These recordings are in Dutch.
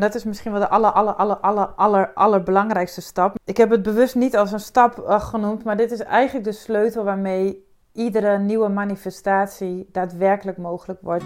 dat is misschien wel de aller, aller, aller, aller, aller, allerbelangrijkste stap. Ik heb het bewust niet als een stap uh, genoemd, maar dit is eigenlijk de sleutel waarmee iedere nieuwe manifestatie daadwerkelijk mogelijk wordt.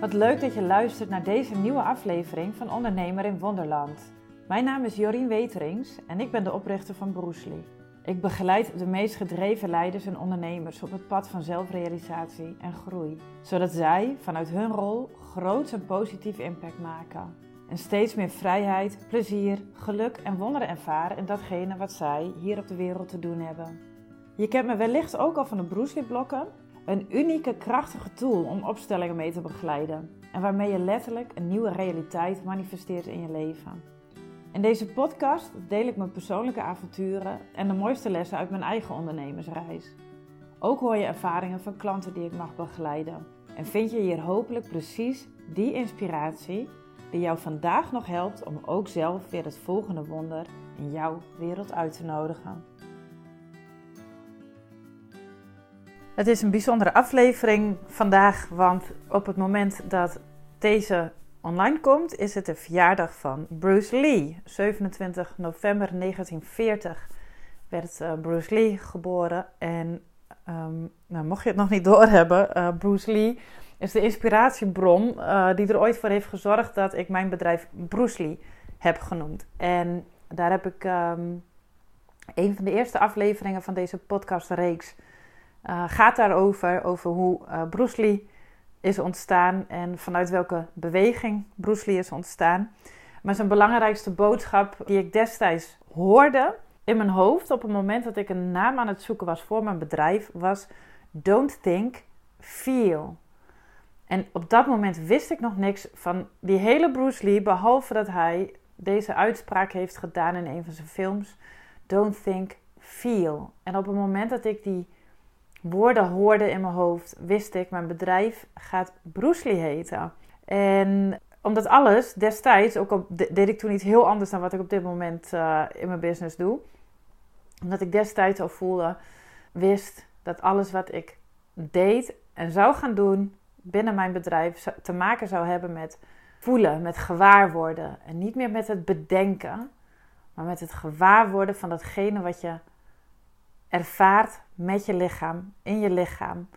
Wat leuk dat je luistert naar deze nieuwe aflevering van Ondernemer in Wonderland. Mijn naam is Jorien Weterings en ik ben de oprichter van Broesli. Ik begeleid de meest gedreven leiders en ondernemers op het pad van zelfrealisatie en groei, zodat zij vanuit hun rol groot en positief impact maken. En steeds meer vrijheid, plezier, geluk en wonderen ervaren in datgene wat zij hier op de wereld te doen hebben. Je kent me wellicht ook al van de Bruce blokken, een unieke krachtige tool om opstellingen mee te begeleiden en waarmee je letterlijk een nieuwe realiteit manifesteert in je leven. In deze podcast deel ik mijn persoonlijke avonturen en de mooiste lessen uit mijn eigen ondernemersreis. Ook hoor je ervaringen van klanten die ik mag begeleiden. En vind je hier hopelijk precies die inspiratie die jou vandaag nog helpt om ook zelf weer het volgende wonder in jouw wereld uit te nodigen. Het is een bijzondere aflevering vandaag, want op het moment dat deze online komt, is het de verjaardag van Bruce Lee. 27 november 1940 werd uh, Bruce Lee geboren. En um, nou, mocht je het nog niet doorhebben, uh, Bruce Lee is de inspiratiebron uh, die er ooit voor heeft gezorgd dat ik mijn bedrijf Bruce Lee heb genoemd. En daar heb ik um, een van de eerste afleveringen van deze podcastreeks gaat daarover, over hoe Bruce Lee is ontstaan en vanuit welke beweging Bruce Lee is ontstaan. Maar zijn belangrijkste boodschap die ik destijds hoorde in mijn hoofd op het moment dat ik een naam aan het zoeken was voor mijn bedrijf was Don't think, feel. En op dat moment wist ik nog niks van die hele Bruce Lee, behalve dat hij deze uitspraak heeft gedaan in een van zijn films: Don't think, feel. En op het moment dat ik die woorden hoorde in mijn hoofd, wist ik, mijn bedrijf gaat Bruce Lee heten. En omdat alles destijds, ook al deed ik toen iets heel anders dan wat ik op dit moment uh, in mijn business doe. Omdat ik destijds al voelde, wist dat alles wat ik deed en zou gaan doen binnen mijn bedrijf te maken zou hebben met voelen, met gewaarworden. En niet meer met het bedenken, maar met het gewaarworden van datgene wat je ervaart met je lichaam, in je lichaam.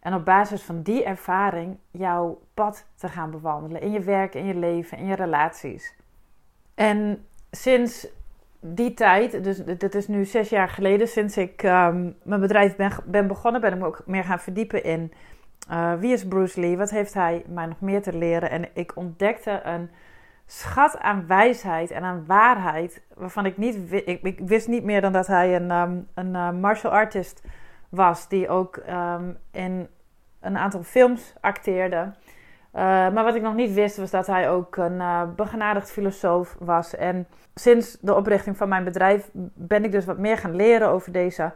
En op basis van die ervaring jouw pad te gaan bewandelen. In je werk, in je leven, in je relaties. En sinds die tijd, dus dit is nu zes jaar geleden, sinds ik um, mijn bedrijf ben, ben, begonnen, ben ik me ook meer gaan verdiepen in uh, wie is Bruce Lee, wat heeft hij mij nog meer te leren. En ik ontdekte een schat aan wijsheid en aan waarheid. Waarvan ik niet ik, ik wist niet meer dan dat hij een, um, een uh, martial artist was. Die ook um, in een aantal films acteerde. Uh, maar wat ik nog niet wist was dat hij ook een uh, begenadigd filosoof was. En sinds de oprichting van mijn bedrijf ben ik dus wat meer gaan leren over deze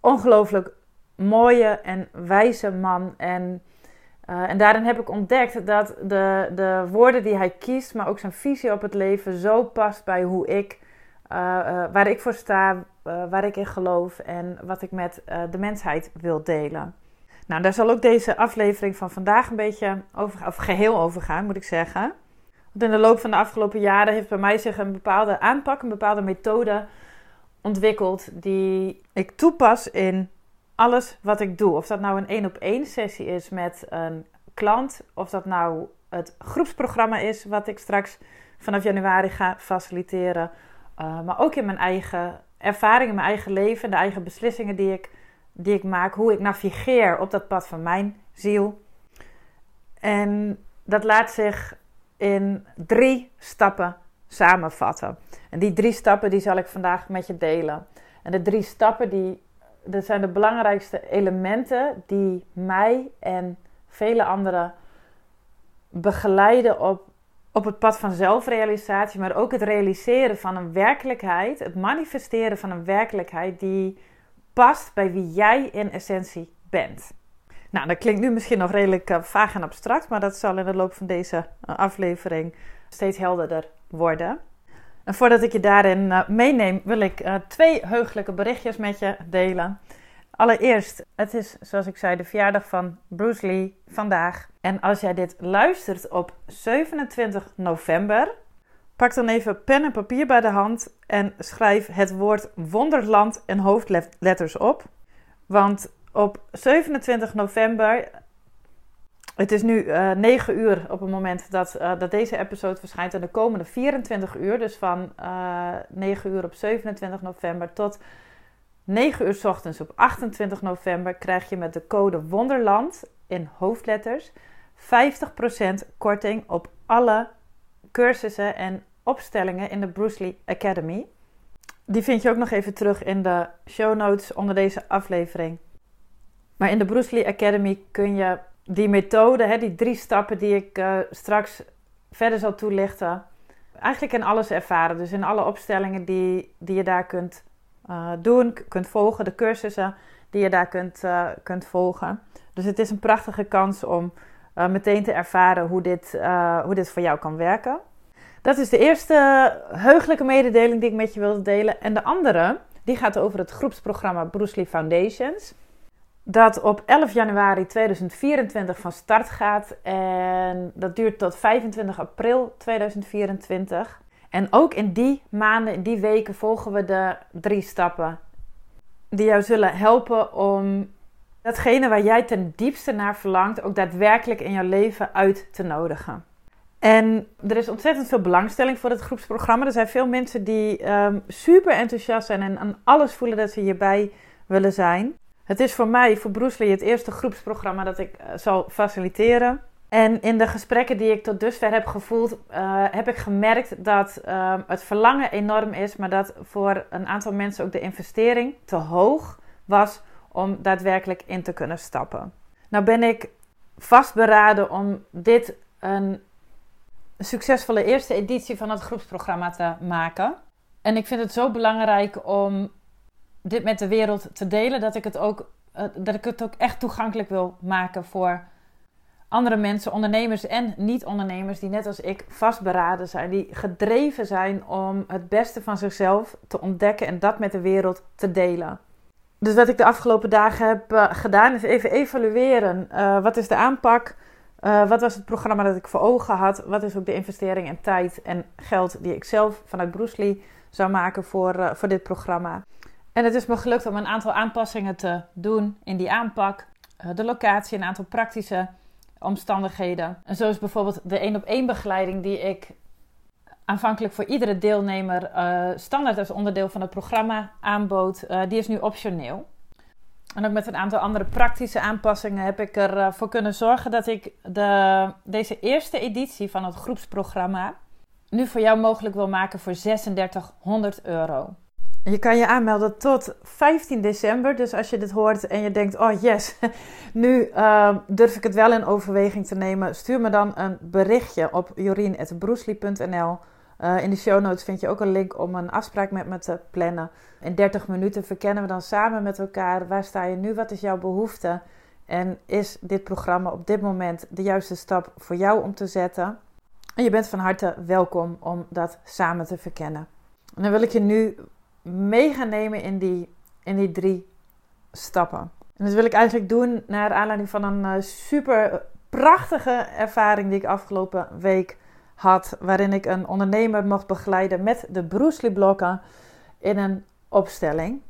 ongelooflijk mooie en wijze man. En uh, en daarin heb ik ontdekt dat de, de woorden die hij kiest, maar ook zijn visie op het leven, zo past bij hoe ik, waar ik voor sta, waar ik in geloof en wat ik met de mensheid wil delen. Nou, daar zal ook deze aflevering van vandaag een beetje over, of geheel over gaan, moet ik zeggen. Want in de loop van de afgelopen jaren heeft bij mij zich een bepaalde aanpak, een bepaalde methode ontwikkeld die ik toepas in alles wat ik doe. Of dat nou een één op één sessie is met een klant, of dat nou het groepsprogramma is wat ik straks vanaf januari ga faciliteren. Uh, maar ook in mijn eigen ervaringen, mijn eigen leven, de eigen beslissingen die ik, die ik maak, hoe ik navigeer op dat pad van mijn ziel. En dat laat zich in drie stappen samenvatten. En die drie stappen die zal ik vandaag met je delen. En de drie stappen die dat zijn de belangrijkste elementen die mij en vele anderen begeleiden op, op het pad van zelfrealisatie, maar ook het realiseren van een werkelijkheid, het manifesteren van een werkelijkheid die past bij wie jij in essentie bent. Nou, dat klinkt nu misschien nog redelijk uh, vaag en abstract, maar dat zal in de loop van deze uh, aflevering steeds helderder worden. En voordat ik je daarin uh, meeneem, wil ik twee heugelijke berichtjes met je delen. Allereerst, het is zoals ik zei de verjaardag van Bruce Lee vandaag. En als jij dit luistert op 27 november, pak dan even pen en papier bij de hand en schrijf het woord wonderland en hoofdletters op. Want op 27 november, het is nu uh, eh, 9 uur op het moment dat, uh, dat deze episode verschijnt. En de komende 24 uur, dus van uh, eh, 9 uur op 27 november tot 9 uur s ochtends op 28 november, krijg je met de code Wonderland in hoofdletters 50% korting op alle cursussen en opstellingen in de Bruce Lee Academy. Die vind je ook nog even terug in de show notes onder deze aflevering. Maar in de Bruce Lee Academy kun je die methode, hè, die drie stappen die ik uh, straks verder zal toelichten, eigenlijk in alles ervaren. Dus in alle opstellingen die, die je daar kunt uh, doen, kunt volgen, de cursussen die je daar kunt, uh, kunt volgen. Dus het is een prachtige kans om meteen te ervaren hoe dit, hoe dit voor jou kan werken. Dat is de eerste heugelijke mededeling die ik met je wilde delen. En de andere, die gaat over het groepsprogramma Bruce Lee Foundations dat op 11 januari 2024 van start gaat. En dat duurt tot 25 april 2024. En ook in die maanden, in die weken, volgen we de drie stappen die jou zullen helpen om datgene waar jij ten diepste naar verlangt, ook daadwerkelijk in jouw leven uit te nodigen. En er is ontzettend veel belangstelling voor het groepsprogramma. Er zijn veel mensen die um, super enthousiast zijn en aan alles voelen dat ze hierbij willen zijn. Het is voor mij, voor Bruce Lee, het eerste groepsprogramma dat ik uh, zal faciliteren. En in de gesprekken die ik tot dusver heb gevoeld, uh, heb ik gemerkt dat uh, het verlangen enorm is, maar dat voor een aantal mensen ook de investering te hoog was om daadwerkelijk in te kunnen stappen. Nou ben ik vastberaden om dit een succesvolle eerste editie van het groepsprogramma te maken. En ik vind het zo belangrijk om dit met de wereld te delen, dat ik het ook, uh, dat ik het ook echt toegankelijk wil maken voor andere mensen, ondernemers en niet-ondernemers, die net als ik vastberaden zijn, die gedreven zijn om het beste van zichzelf te ontdekken en dat met de wereld te delen. Dus wat ik de afgelopen dagen heb uh, gedaan, is even evalueren. Uh, wat is de aanpak? wat was het programma dat ik voor ogen had? Wat is ook de investering in tijd en geld die ik zelf vanuit Bruce Lee zou maken voor, voor dit programma? En het is me gelukt om een aantal aanpassingen te doen in die aanpak. Eh, de locatie, een aantal praktische omstandigheden. En zo is bijvoorbeeld de één op één begeleiding die ik aanvankelijk voor iedere deelnemer uh, standaard als onderdeel van het programma aanbood, uh, die is nu optioneel. En ook met een aantal andere praktische aanpassingen heb ik ervoor kunnen zorgen dat ik de, deze eerste editie van het groepsprogramma nu voor jou mogelijk wil maken voor 3600 euro. Je kan je aanmelden tot 15 december. Dus als je dit hoort en je denkt: oh yes, nu durf ik het wel in overweging te nemen, stuur me dan een berichtje op jorien.broesli.nl. Uh, in de show notes vind je ook een link om een afspraak met me te plannen. In 30 minuten verkennen we dan samen met elkaar waar sta je nu, wat is jouw behoefte en is dit programma op dit moment de juiste stap voor jou om te zetten. En je bent van harte welkom om dat samen te verkennen. En dan wil ik je nu mee gaan nemen in die, in die drie stappen. En dat wil ik eigenlijk doen naar aanleiding van een uh, super prachtige ervaring die ik afgelopen week had. Waarin ik een ondernemer mocht begeleiden met de Bruce blokken in een opstelling.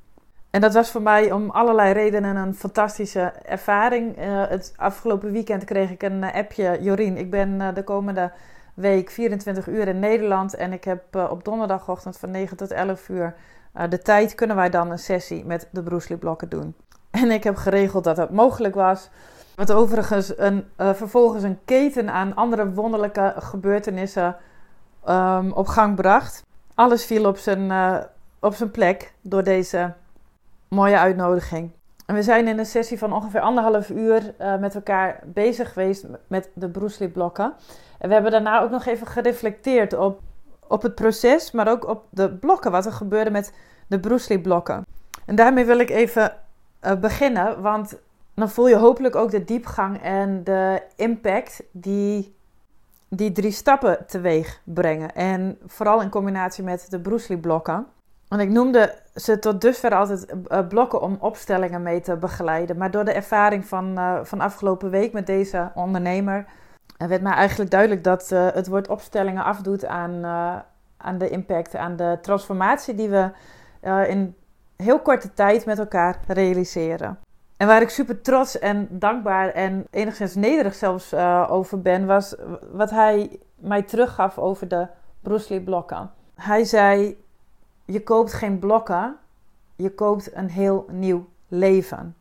En dat was voor mij om allerlei redenen een fantastische ervaring. Uh, het afgelopen weekend kreeg ik een uh, appje. Jorien, ik ben de komende week 24 uur in Nederland. En ik heb op donderdagochtend van 9 tot 11 uur de tijd kunnen wij dan een sessie met de Bruce blokken doen. En ik heb geregeld dat dat mogelijk was. Wat overigens een, uh, vervolgens een keten aan andere wonderlijke gebeurtenissen um, op gang bracht. Alles viel op zijn, uh, op zijn plek door deze mooie uitnodiging. En we zijn in een sessie van ongeveer anderhalf uur uh, met elkaar bezig geweest met de Bruce blokken. En we hebben daarna ook nog even gereflecteerd op op het proces, maar ook op de blokken, wat er gebeurde met de Bruce blokken. En daarmee wil ik even beginnen, want dan voel je hopelijk ook de diepgang en de impact die die drie stappen teweeg brengen. En vooral in combinatie met de Bruce blokken. Want ik noemde ze tot dusver altijd blokken om opstellingen mee te begeleiden. Maar door de ervaring van, van afgelopen week met deze ondernemer werd mij eigenlijk duidelijk dat het woord opstellingen afdoet aan, aan de impact, aan de transformatie die we in heel korte tijd met elkaar realiseren. En waar ik super trots en dankbaar en enigszins nederig zelfs uh, over ben, was wat hij mij teruggaf over de Bruce Lee blokken. Hij zei: Je koopt geen blokken, je koopt een heel nieuw leven.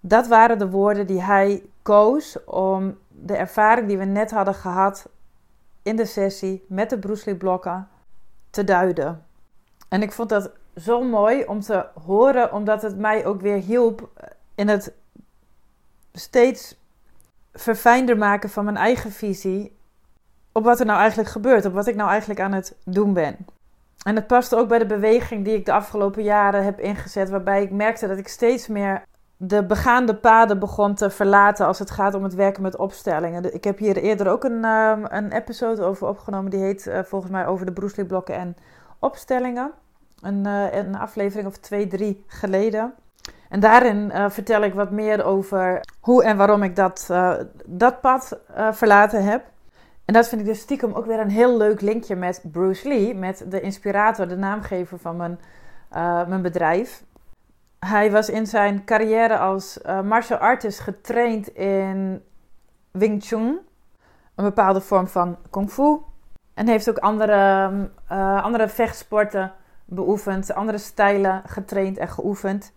Dat waren de woorden die hij koos om de ervaring die we net hadden gehad in de sessie met de Bruce Lee blokken te duiden. En ik vond dat zo mooi om te horen, omdat het mij ook weer hielp in het steeds verfijnder maken van mijn eigen visie op wat er nou eigenlijk gebeurt, op wat ik nou eigenlijk aan het doen ben. En het past ook bij de beweging die ik de afgelopen jaren heb ingezet, waarbij ik merkte dat ik steeds meer de begaande paden begon te verlaten als het gaat om het werken met opstellingen. Ik heb hier eerder ook een, ehm, een episode over opgenomen, die heet uh, volgens mij over de Bruce blokken en opstellingen. Een, uh, een aflevering of twee, drie geleden. En daarin uh, vertel ik wat meer over hoe en waarom ik dat, uh, dat pad uh, verlaten heb. En dat vind ik dus stiekem ook weer een heel leuk linkje met Bruce Lee, met de inspirator, de naamgever van mijn, mijn bedrijf. Hij was in zijn carrière als martial artist getraind in Wing Chun, een bepaalde vorm van kung fu. En heeft ook andere, andere vechtsporten beoefend, andere stijlen getraind en geoefend.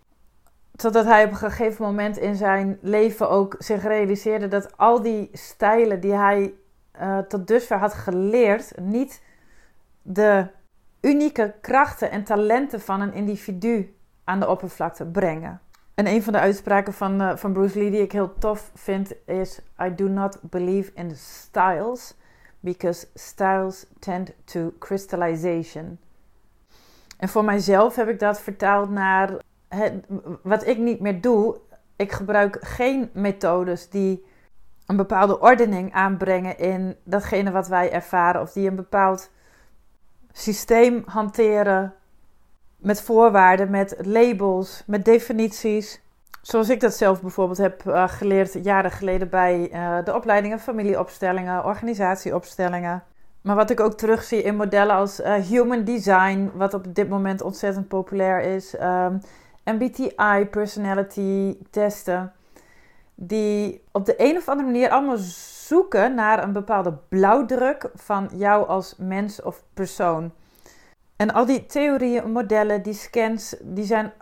Totdat hij op een gegeven moment in zijn leven ook zich realiseerde dat al die stijlen die hij uh, tot dusver had geleerd, niet de unieke krachten en talenten van een individu aan de oppervlakte brengen. En een van de uitspraken van, uh, van Bruce Lee die ik heel tof vind is: I do not believe in styles because styles tend to crystallization. En voor mijzelf heb ik dat vertaald naar wat ik niet meer doe, ik gebruik geen methodes die een bepaalde ordening aanbrengen in datgene wat wij ervaren, of die een bepaald systeem hanteren met voorwaarden, met labels, met definities. Zoals ik dat zelf bijvoorbeeld heb uh, geleerd jaren geleden bij uh, de opleidingen familieopstellingen, organisatieopstellingen. Maar wat ik ook terugzie in modellen als uh, human design, wat op dit moment ontzettend populair is. Um, MBTI personality testen. Die op de een of andere manier allemaal zoeken naar een bepaalde blauwdruk van jou als mens of persoon. En al die theorieën, modellen, die scans, die zijn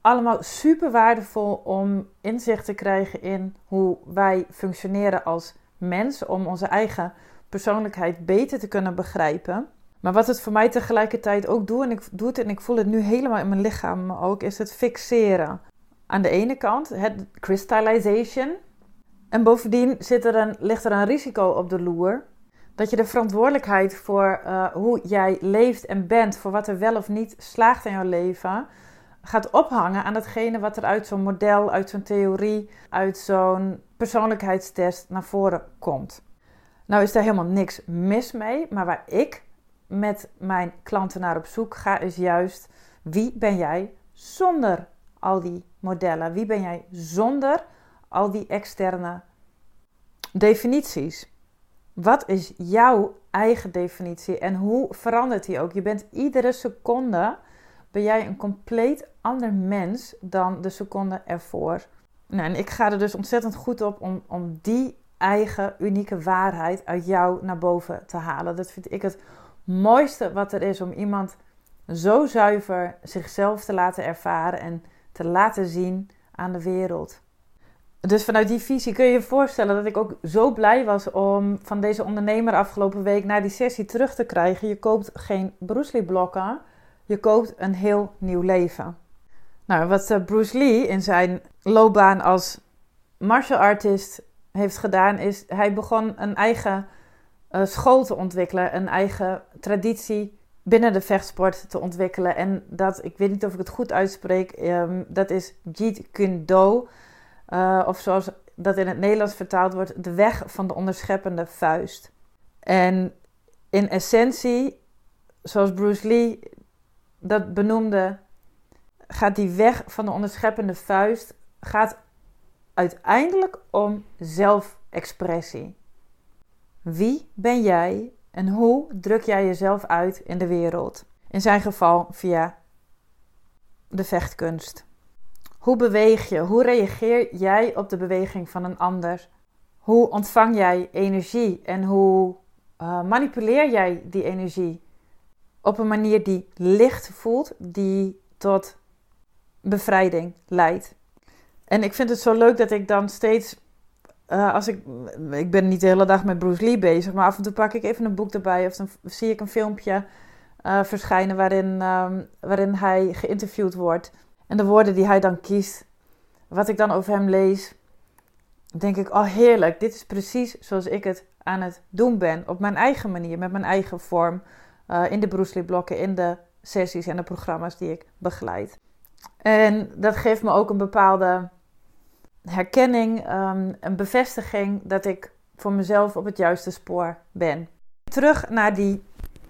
allemaal super waardevol om inzicht te krijgen in hoe wij functioneren als mens, om onze eigen persoonlijkheid beter te kunnen begrijpen. Maar wat het voor mij tegelijkertijd ook doet, en ik doe het en ik voel het nu helemaal in mijn lichaam ook, is het fixeren. Aan de ene kant het crystallization. En bovendien zit er een, ligt er een risico op de loer. Dat je de verantwoordelijkheid voor uh, hoe jij leeft en bent, voor wat er wel of niet slaagt in jouw leven, gaat ophangen aan datgene wat er uit zo'n model, uit zo'n theorie, uit zo'n persoonlijkheidstest naar voren komt. Nou is daar helemaal niks mis mee, maar waar ik met mijn klanten naar op zoek ga, is juist wie ben jij zonder al die modellen? Wie ben jij zonder al die externe definities? Wat is jouw eigen definitie en hoe verandert die ook? Je bent iedere seconde ben jij een compleet ander mens dan de seconde ervoor. Nou, en ik ga er dus ontzettend goed op om, om die eigen unieke waarheid uit jou naar boven te halen. Dat vind ik het mooiste wat er is om iemand zo zuiver zichzelf te laten ervaren en te laten zien aan de wereld. Dus vanuit die visie kun je je voorstellen dat ik ook zo blij was om van deze ondernemer afgelopen week naar die sessie terug te krijgen. Je koopt geen Bruce Lee blokken, je koopt een heel nieuw leven. Nou, wat eh, Bruce Lee in zijn loopbaan als martial artist heeft gedaan, is hij begon een eigen school te ontwikkelen, een eigen traditie binnen de vechtsport te ontwikkelen. En dat, ik weet niet of ik het goed uitspreek, um, dat is Jeet Kune Do. Uh, of zoals dat in het Nederlands vertaald wordt, de weg van de onderscheppende vuist. En in essentie, zoals Bruce Lee dat benoemde, gaat die weg van de onderscheppende vuist, gaat uiteindelijk om zelfexpressie. Wie ben jij en hoe druk jij jezelf uit in de wereld? In zijn geval via de vechtkunst. Hoe beweeg je? Hoe reageer jij op de beweging van een ander? Hoe ontvang jij energie en hoe uh, manipuleer jij die energie op een manier die licht voelt, die tot bevrijding leidt? En ik vind het zo leuk dat ik dan steeds, uh, als ik, ik ben niet de hele dag met Bruce Lee bezig, maar af en toe pak ik even een boek erbij of dan zie ik een filmpje uh, verschijnen waarin, um, waarin hij geïnterviewd wordt. En de woorden die hij dan kiest, wat ik dan over hem lees, denk ik, oh heerlijk, dit is precies zoals ik het aan het doen ben. Op mijn eigen manier, met mijn eigen vorm. Uh, in de Bruce Lee blokken, in de sessies en de programma's die ik begeleid. En dat geeft me ook een bepaalde herkenning, um, een bevestiging dat ik voor mezelf op het juiste spoor ben. Terug naar die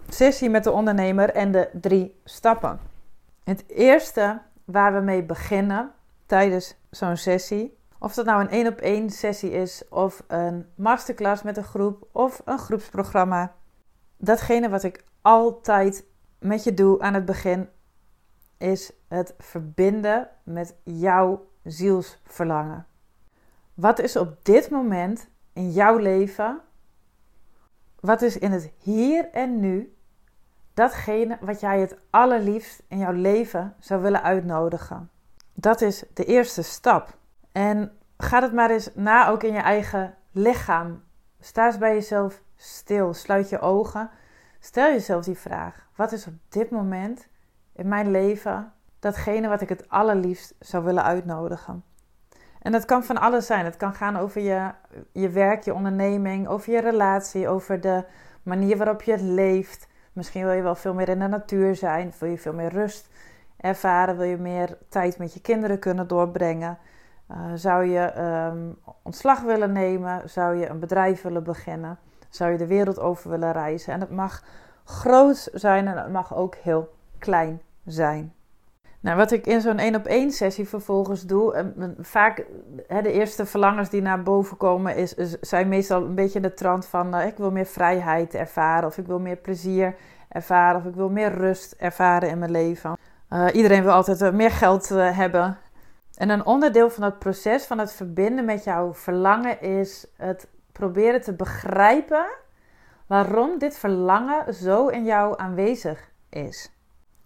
sessie met de ondernemer en de drie stappen. Het eerste waar we mee beginnen tijdens zo'n sessie, of dat nou een één op één sessie is, of een masterclass met een groep, of een groepsprogramma, datgene wat ik altijd met je doe aan het begin, is het verbinden met jouw zielsverlangen. Wat is op dit moment in jouw leven, wat is in het hier en nu, datgene wat jij het allerliefst in jouw leven zou willen uitnodigen? Dat is de eerste stap. En ga het maar eens na ook in je eigen lichaam. Sta bij jezelf stil, sluit je ogen. Stel jezelf die vraag: wat is op dit moment in mijn leven datgene wat ik het allerliefst zou willen uitnodigen? En dat kan van alles zijn. Het kan gaan over je, je werk, je onderneming, over je relatie, over de manier waarop je leeft. Misschien wil je wel veel meer in de natuur zijn, wil je veel meer rust ervaren, wil je meer tijd met je kinderen kunnen doorbrengen. Uh, zou je um, ontslag willen nemen? Zou je een bedrijf willen beginnen? Zou je de wereld over willen reizen? En het mag groot zijn en het mag ook heel klein zijn. Nou, wat ik in zo'n één op één sessie vervolgens doe, vaak hè, de eerste verlangens die naar boven komen, is, zijn meestal een beetje de trant van uh, ik wil meer vrijheid ervaren, of ik wil meer plezier ervaren, of ik wil meer rust ervaren in mijn leven. Uh, iedereen wil altijd uh, meer geld hebben. En een onderdeel van het proces van het verbinden met jouw verlangen is het proberen te begrijpen waarom dit verlangen zo in jou aanwezig is.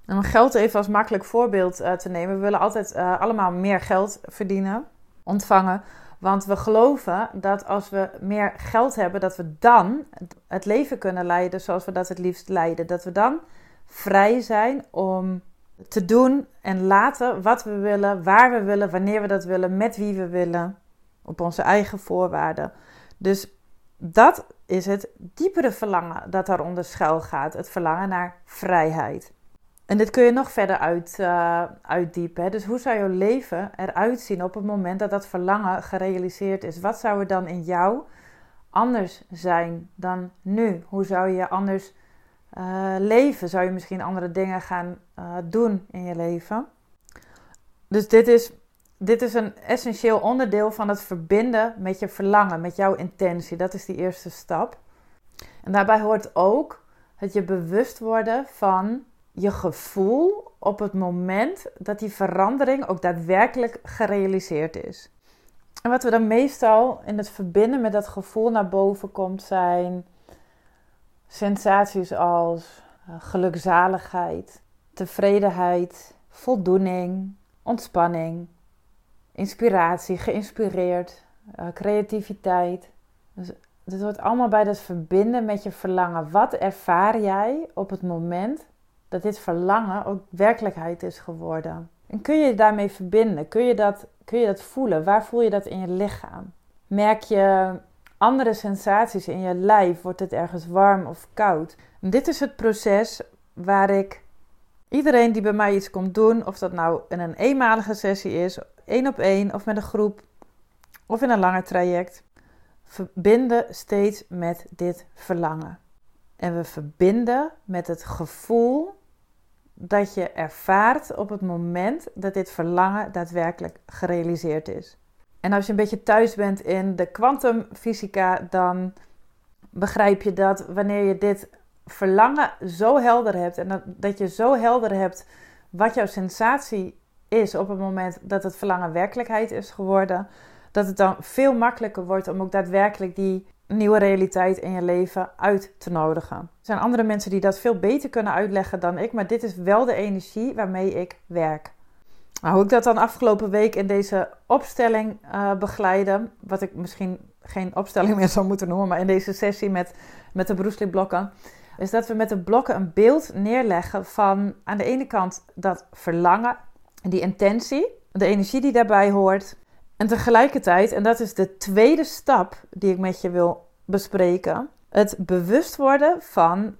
Om geld even als makkelijk voorbeeld uh, te nemen. We willen altijd uh, allemaal meer geld verdienen, ontvangen. Want we geloven dat als we meer geld hebben, dat we dan het leven kunnen leiden zoals we dat het liefst leiden. Dat we dan vrij zijn om te doen en laten wat we willen, waar we willen, wanneer we dat willen, met wie we willen, op onze eigen voorwaarden. Dus dat is het diepere verlangen dat daaronder schuil gaat. Het verlangen naar vrijheid. En dit kun je nog verder uit, uh, uitdiepen. Hè? Dus hoe zou jouw leven eruit zien op het moment dat dat verlangen gerealiseerd is? Wat zou er dan in jou anders zijn dan nu? Hoe zou je anders uh, leven? Zou je misschien andere dingen gaan uh, doen in je leven? Dus dit is dit is een essentieel onderdeel van het verbinden met je verlangen, met jouw intentie. Dat is die eerste stap. En daarbij hoort ook het je bewust worden van je gevoel op het moment dat die verandering ook daadwerkelijk gerealiseerd is. En wat we dan meestal in het verbinden met dat gevoel naar boven komt, zijn sensaties als uh, gelukzaligheid, tevredenheid, voldoening, ontspanning, inspiratie, geïnspireerd, uh, creativiteit. Dus het wordt allemaal bij dat verbinden met je verlangen. Wat ervaar jij op het moment dat dit verlangen ook werkelijkheid is geworden? En kun je je daarmee verbinden? Kun je dat, kun je dat voelen? Waar voel je dat in je lichaam? Merk je andere sensaties in je lijf? Wordt het ergens warm of koud? Dit is het proces waar ik iedereen die bij mij iets komt doen, of dat nou in een eenmalige sessie is één op één of met een groep of in een langer traject, verbinden steeds met dit verlangen. En we verbinden met het gevoel dat je ervaart op het moment dat dit verlangen daadwerkelijk gerealiseerd is. En als je een beetje thuis bent in de kwantumfysica, dan begrijp je dat wanneer je dit verlangen zo helder hebt en dat, dat je zo helder hebt wat jouw sensatie is op het moment dat het verlangen werkelijkheid is geworden, dat het dan veel makkelijker wordt om ook daadwerkelijk die nieuwe realiteit in je leven uit te nodigen. Er zijn andere mensen die dat veel beter kunnen uitleggen dan ik, maar dit is wel de energie waarmee ik werk. Nou, hoe ik dat dan afgelopen week in deze opstelling uh, wat ik misschien geen opstelling meer zou moeten noemen, maar in deze sessie met, met de broeslieblokken, is dat we met de blokken een beeld neerleggen van aan de ene kant dat verlangen, die intentie, de energie die daarbij hoort, en tegelijkertijd, en dat is de tweede stap die ik met je wil bespreken, het bewust worden van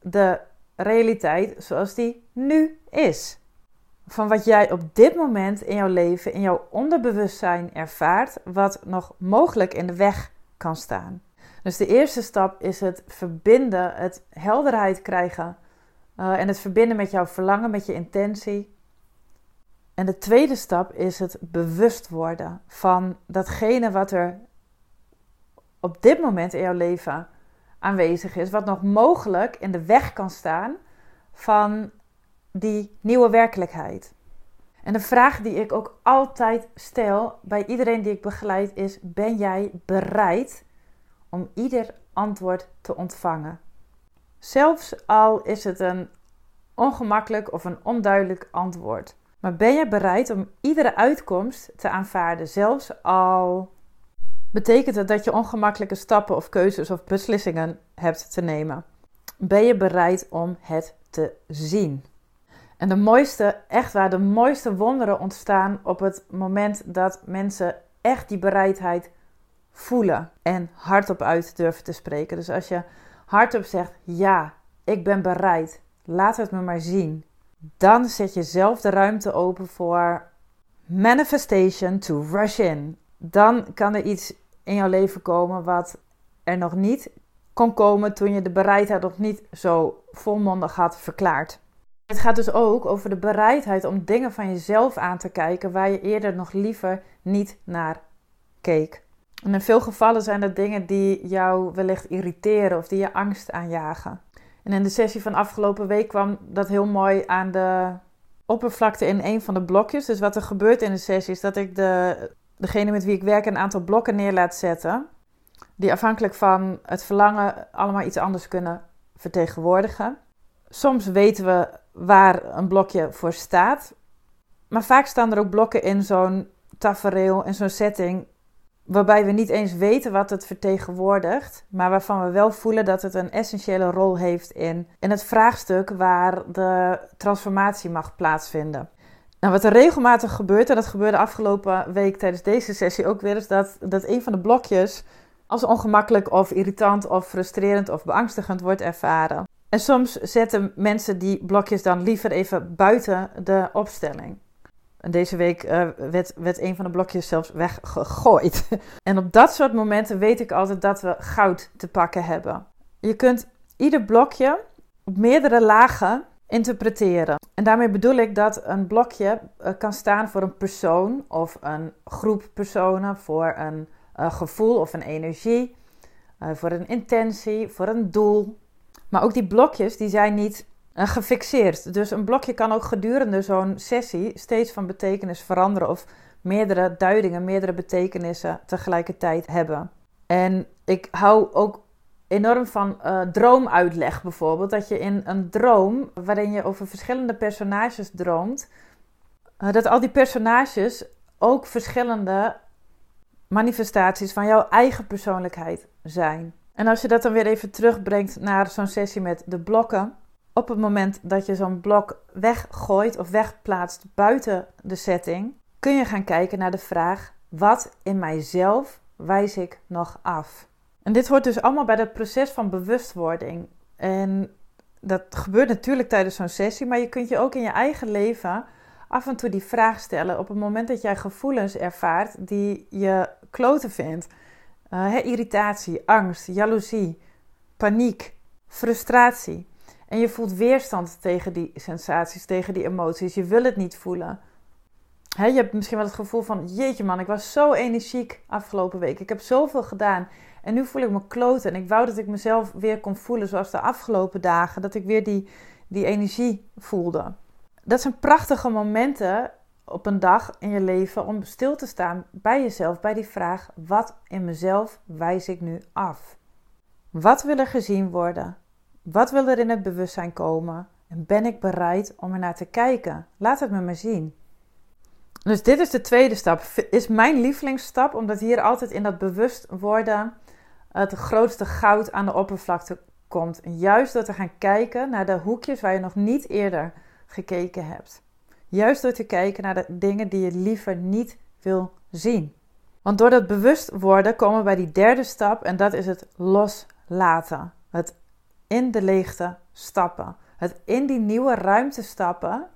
de realiteit zoals die nu is. Van wat jij op dit moment in jouw leven, in jouw onderbewustzijn ervaart, wat nog mogelijk in de weg kan staan. Dus de eerste stap is het verbinden, het helderheid krijgen uh, en het verbinden met jouw verlangen, met je intentie. En de tweede stap is het bewust worden van datgene wat er op dit moment in jouw leven aanwezig is, wat nog mogelijk in de weg kan staan van die nieuwe werkelijkheid. En de vraag die ik ook altijd stel bij iedereen die ik begeleid is: ben jij bereid om ieder antwoord te ontvangen? Zelfs al is het een ongemakkelijk of een onduidelijk antwoord. Maar ben je bereid om iedere uitkomst te aanvaarden, zelfs al betekent het dat je ongemakkelijke stappen of keuzes of beslissingen hebt te nemen? Ben je bereid om het te zien? En de mooiste, echt waar, de mooiste wonderen ontstaan op het moment dat mensen echt die bereidheid voelen en hardop uit durven te spreken. Dus als je hardop zegt: Ja, ik ben bereid, laat het me maar zien dan zet je zelf de ruimte open voor manifestation to rush in. Dan kan er iets in jouw leven komen wat er nog niet kon komen toen je de bereidheid nog niet zo volmondig had verklaard. Het gaat dus ook over de bereidheid om dingen van jezelf aan te kijken waar je eerder nog liever niet naar keek. En in veel gevallen zijn dat dingen die jou wellicht irriteren of die je angst aanjagen. En in de sessie van afgelopen week kwam dat heel mooi aan de oppervlakte in een van de blokjes. Dus wat er gebeurt in de sessie is dat ik de, degene met wie ik werk een aantal blokken neer laat zetten. Die afhankelijk van het verlangen allemaal iets anders kunnen vertegenwoordigen. Soms weten we waar een blokje voor staat. Maar vaak staan er ook blokken in zo'n tafereel, in zo'n setting, waarbij we niet eens weten wat het vertegenwoordigt, maar waarvan we wel voelen dat het een essentiële rol heeft in, in het vraagstuk waar de transformatie mag plaatsvinden. Nou, wat er regelmatig gebeurt, en dat gebeurde afgelopen week tijdens deze sessie ook weer, is dat, dat een van de blokjes als ongemakkelijk of irritant of frustrerend of beangstigend wordt ervaren. En soms zetten mensen die blokjes dan liever even buiten de opstelling. En deze week uh, werd, werd een van de blokjes zelfs weggegooid. en op dat soort momenten weet ik altijd dat we goud te pakken hebben. Je kunt ieder blokje op meerdere lagen interpreteren. En daarmee bedoel ik dat een blokje uh, kan staan voor een persoon of een groep personen, voor een uh, gevoel of een energie, voor een intentie, voor een doel. Maar ook die blokjes die zijn niet gefixeerd. Dus een blokje kan ook gedurende zo'n sessie steeds van betekenis veranderen of meerdere duidingen, meerdere betekenissen tegelijkertijd hebben. En ik hou ook enorm van uh, droomuitleg bijvoorbeeld. Dat je in een droom, waarin je over verschillende personages droomt, uh, dat al die personages ook verschillende manifestaties van jouw eigen persoonlijkheid zijn. En als je dat dan weer even terugbrengt naar zo'n sessie met de blokken, op het moment dat je zo'n blok weggooit of wegplaatst buiten de setting, kun je gaan kijken naar de vraag: wat in mijzelf wijs ik nog af? En dit hoort dus allemaal bij het proces van bewustwording. En dat gebeurt natuurlijk tijdens zo'n sessie, maar je kunt je ook in je eigen leven af en toe die vraag stellen op het moment dat jij gevoelens ervaart die je kloten vindt. Uh, irritatie, angst, jaloezie, paniek, frustratie. En je voelt weerstand tegen die sensaties, tegen die emoties. Je wil het niet voelen. je hebt misschien wel het gevoel van: jeetje man, ik was zo energiek afgelopen week. Ik heb zoveel gedaan. En nu voel ik me kloten. En ik wou dat ik mezelf weer kon voelen zoals de afgelopen dagen. Dat ik weer die, die energie voelde. Dat zijn prachtige momenten op een dag in je leven om stil te staan bij jezelf, bij die vraag: wat in mezelf wijs ik nu af? Wat wil er gezien worden? Wat wil er in het bewustzijn komen? En ben ik bereid om er naar te kijken? Laat het me maar zien. Dus dit is de tweede stap. Is mijn lievelingsstap, omdat hier altijd in dat bewust worden het grootste goud aan de oppervlakte komt. juist door te gaan kijken naar de hoekjes waar je nog niet eerder gekeken hebt. Juist door te kijken naar de dingen die je liever niet wil zien. Want door dat bewust worden komen we bij die derde stap en dat is het loslaten. Het in de leegte stappen. Het in die nieuwe ruimte stappen,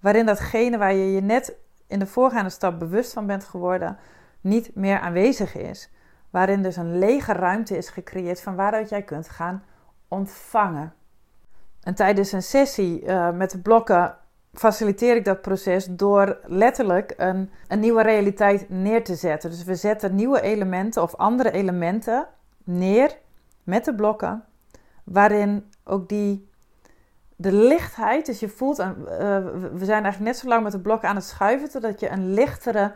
waarin datgene waar je je net in de voorgaande stap bewust van bent geworden, niet meer aanwezig is. Waarin dus een lege ruimte is gecreëerd van waaruit jij kunt gaan ontvangen. En tijdens een sessie uh, met de blokken faciliteer ik dat proces door letterlijk een, een nieuwe realiteit neer te zetten. Dus we zetten nieuwe elementen of andere elementen neer met de blokken, waarin ook die de lichtheid, dus je voelt, uh, we zijn eigenlijk net zo lang met de blokken aan het schuiven, totdat je een lichtere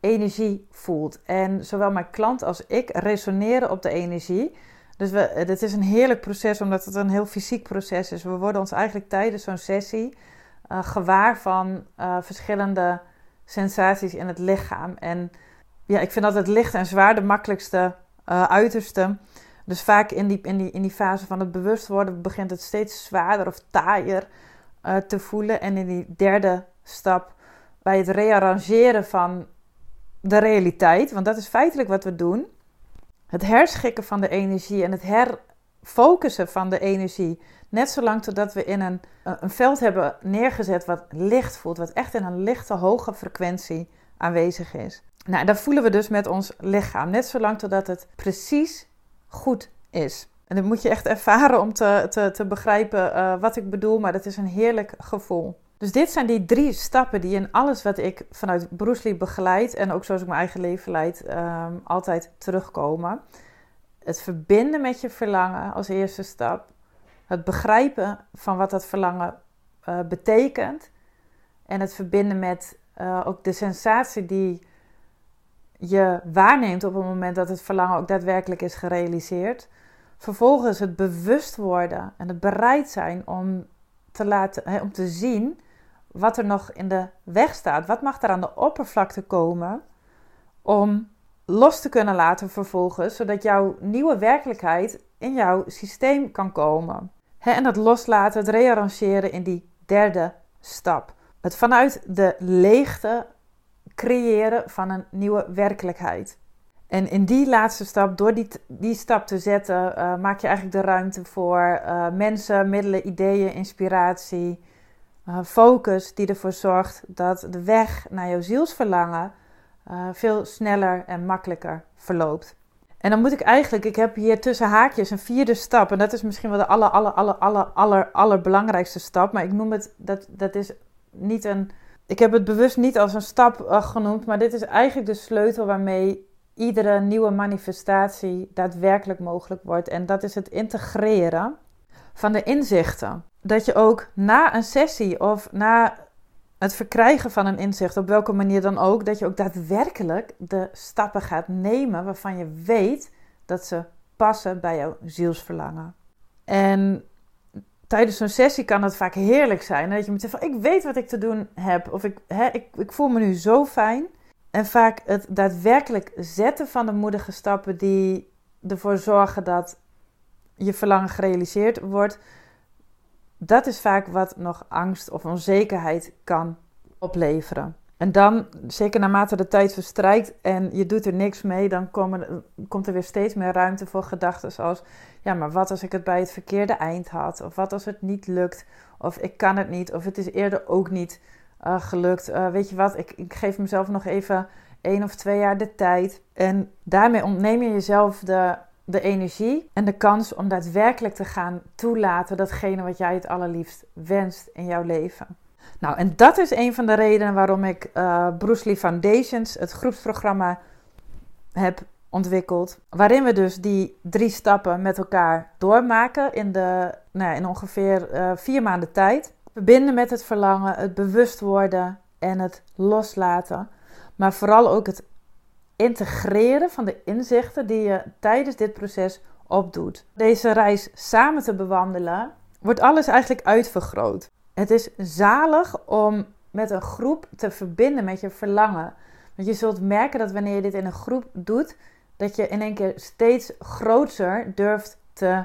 energie voelt. En zowel mijn klant als ik resoneren op de energie. Dus we, het is een heerlijk proces, omdat het een heel fysiek proces is. We worden ons eigenlijk tijdens zo'n sessie uh, gewaar van verschillende sensaties in het lichaam. En ja, ik vind dat het licht en zwaar de makkelijkste uiterste. Dus vaak in die, in, die, in die fase van het bewust worden begint het steeds zwaarder of taaier te voelen. En in die derde stap, bij het rearrangeren van de realiteit, want dat is feitelijk wat we doen. Het herschikken van de energie en het herfocussen van de energie. Net zolang totdat we in een, een veld hebben neergezet wat licht voelt, wat echt in een lichte, hoge frequentie aanwezig is. Nou, dat voelen we dus met ons lichaam. Net zolang totdat het precies goed is. En dat moet je echt ervaren om te, te, te begrijpen uh, wat ik bedoel, maar dat is een heerlijk gevoel. Dus dit zijn die drie stappen die in alles wat ik vanuit Bruce Lee begeleid en ook zoals ik mijn eigen leven leid, um, altijd terugkomen. Het verbinden met je verlangen als eerste stap. Het begrijpen van wat dat verlangen uh, betekent. En het verbinden met uh, ook de sensatie die je waarneemt op het moment dat het verlangen ook daadwerkelijk is gerealiseerd. Vervolgens het bewust worden en het bereid zijn om te, laten, hè, om te zien wat er nog in de weg staat. Wat mag er aan de oppervlakte komen om los te kunnen laten vervolgens, zodat jouw nieuwe werkelijkheid in jouw systeem kan komen. en dat loslaten, het rearrangeren in die derde stap. Het vanuit de leegte creëren van een nieuwe werkelijkheid. En in die laatste stap, door die, die stap te zetten, uh, maak je eigenlijk de ruimte voor uh, mensen, middelen, ideeën, inspiratie, uh, focus die ervoor zorgt dat de weg naar jouw zielsverlangen veel sneller en makkelijker verloopt. En dan moet ik eigenlijk, ik heb hier tussen haakjes een vierde stap. En dat is misschien wel de aller, aller, aller, aller, aller, allerbelangrijkste stap. Maar ik noem het, dat, dat is niet een ik heb het bewust niet als een stap uh, genoemd, maar dit is eigenlijk de sleutel waarmee iedere nieuwe manifestatie daadwerkelijk mogelijk wordt. En dat is het integreren van de inzichten. Dat je ook na een sessie of na het verkrijgen van een inzicht, op welke manier dan ook, dat je ook daadwerkelijk de stappen gaat nemen waarvan je weet dat ze passen bij jouw zielsverlangen. En tijdens zo'n sessie kan het vaak heerlijk zijn. Dat je moet zeggen van, ik weet wat ik te doen heb. Of ik, hè, ik, ik voel me nu zo fijn. En vaak het daadwerkelijk zetten van de moedige stappen die ervoor zorgen dat je verlangen gerealiseerd wordt. Dat is vaak wat nog angst of onzekerheid kan opleveren. En dan, zeker naarmate de tijd verstrijkt en je doet er niks mee, dan komen, komt er weer steeds meer ruimte voor gedachten zoals: ja, maar wat als ik het bij het verkeerde eind had? Of wat als het niet lukt? Of ik kan het niet? Of het is eerder ook niet uh, gelukt? Uh, weet je wat, ik, ik geef mezelf nog even één of twee jaar de tijd. En daarmee ontneem je jezelf de, de energie en de kans om daadwerkelijk te gaan toelaten datgene wat jij het allerliefst wenst in jouw leven. Nou, en dat is een van de redenen waarom ik uh, Bruce Lee Foundations, het groepsprogramma, heb ontwikkeld. Waarin we dus die drie stappen met elkaar doormaken in, de, nou ja, in ongeveer uh, vier maanden tijd. Verbinden met het verlangen, het bewust worden en het loslaten. Maar vooral ook het integreren van de inzichten die je tijdens dit proces opdoet. Deze reis samen te bewandelen, wordt alles eigenlijk uitvergroot. Het is zalig om met een groep te verbinden met je verlangen. Want je zult merken dat wanneer je dit in een groep doet, dat je in één keer steeds groter durft te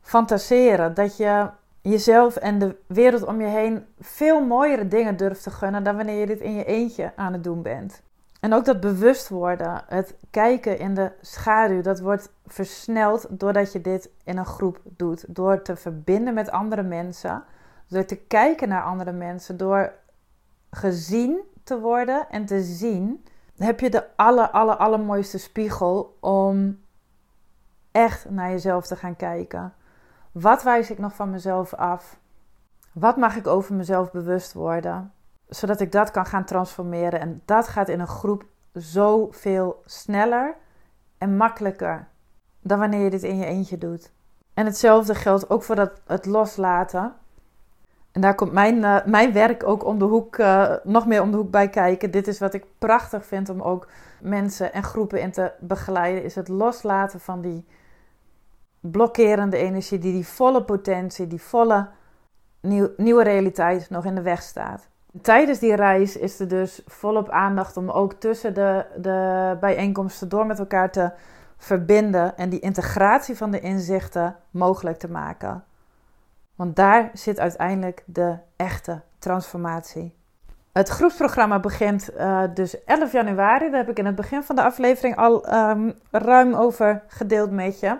fantaseren. Dat je jezelf en de wereld om je heen veel mooiere dingen durft te gunnen dan wanneer je dit in je eentje aan het doen bent. En ook dat bewust worden, het kijken in de schaduw, dat wordt versneld doordat je dit in een groep doet. Door te verbinden met andere mensen, door te kijken naar andere mensen, door gezien te worden en te zien, heb je de aller, aller, allermooiste spiegel om echt naar jezelf te gaan kijken. Wat wijs ik nog van mezelf af? Wat mag ik over mezelf bewust worden? Zodat ik dat kan gaan transformeren. En dat gaat in een groep zoveel sneller en makkelijker dan wanneer je dit in je eentje doet. En hetzelfde geldt ook voor dat, het loslaten. En daar komt mijn, uh, mijn werk ook om de hoek, uh, nog meer om de hoek bij kijken. Dit is wat ik prachtig vind om ook mensen en groepen in te begeleiden. Is het loslaten van die blokkerende energie, die die volle potentie, die volle nieuw, nieuwe realiteit nog in de weg staat. Tijdens die reis is er dus volop aandacht om ook tussen de, de bijeenkomsten door met elkaar te verbinden en die integratie van de inzichten mogelijk te maken. Want daar zit uiteindelijk de echte transformatie. Het groepsprogramma begint uh, dus 11 januari. Daar heb ik in het begin van de aflevering al um, ruim over gedeeld met je.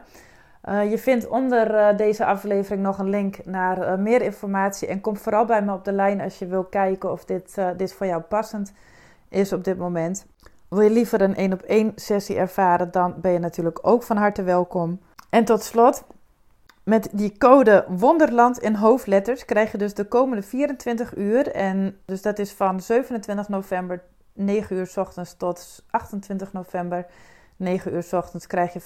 Uh, je vindt onder uh, deze aflevering nog een link naar meer informatie. En kom vooral bij me op de lijn als je wil kijken of dit, dit voor jou passend is op dit moment. Wil je liever een één op één sessie ervaren, dan ben je natuurlijk ook van harte welkom. En tot slot, met die code Wonderland in hoofdletters krijg je dus de komende 24 uur. En dus dat is van 27 november 9 uur s ochtends tot 28 november 9 uur s ochtends krijg je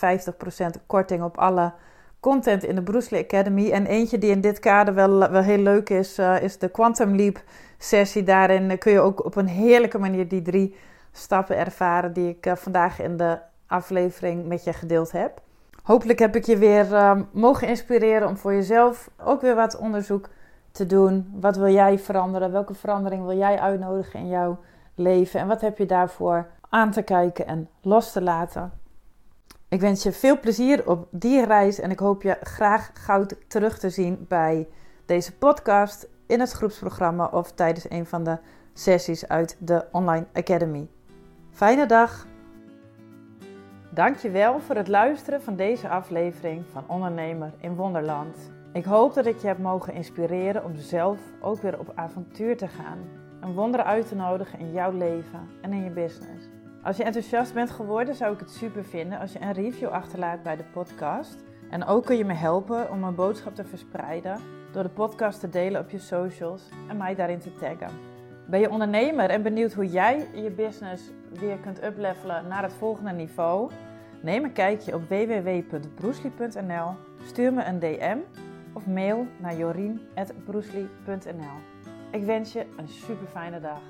50% korting op alle content in de Bruce Academy. En eentje die in dit kader wel, wel heel leuk is, uh, is de Quantum Leap sessie. Daarin kun je ook op een heerlijke manier die drie stappen ervaren die ik uh, vandaag in de aflevering met je gedeeld heb. Hopelijk heb ik je weer uh, mogen inspireren om voor jezelf ook weer wat onderzoek te doen. Wat wil jij veranderen? Welke verandering wil jij uitnodigen in jouw leven? En wat heb je daarvoor aan te kijken en los te laten? Ik wens je veel plezier op die reis en ik hoop je graag gauw terug te zien bij deze podcast, in het groepsprogramma of tijdens een van de sessies uit de Online Academy. Fijne dag! Dankjewel voor het luisteren van deze aflevering van Ondernemer in Wonderland. Ik hoop dat ik je heb mogen inspireren om zelf ook weer op avontuur te gaan. Een wonder uit te nodigen in jouw leven en in je business. Als je enthousiast bent geworden, zou ik het super vinden als je een review achterlaat bij de podcast. En ook kun je me helpen om mijn boodschap te verspreiden door de podcast te delen op je socials en mij daarin te taggen. Ben je ondernemer en benieuwd hoe jij je business weer kunt uplevelen naar het volgende niveau? Neem een kijkje op www.broesli.nl, stuur me een DM of mail naar jorien.broesli.nl. Ik wens je een super fijne dag.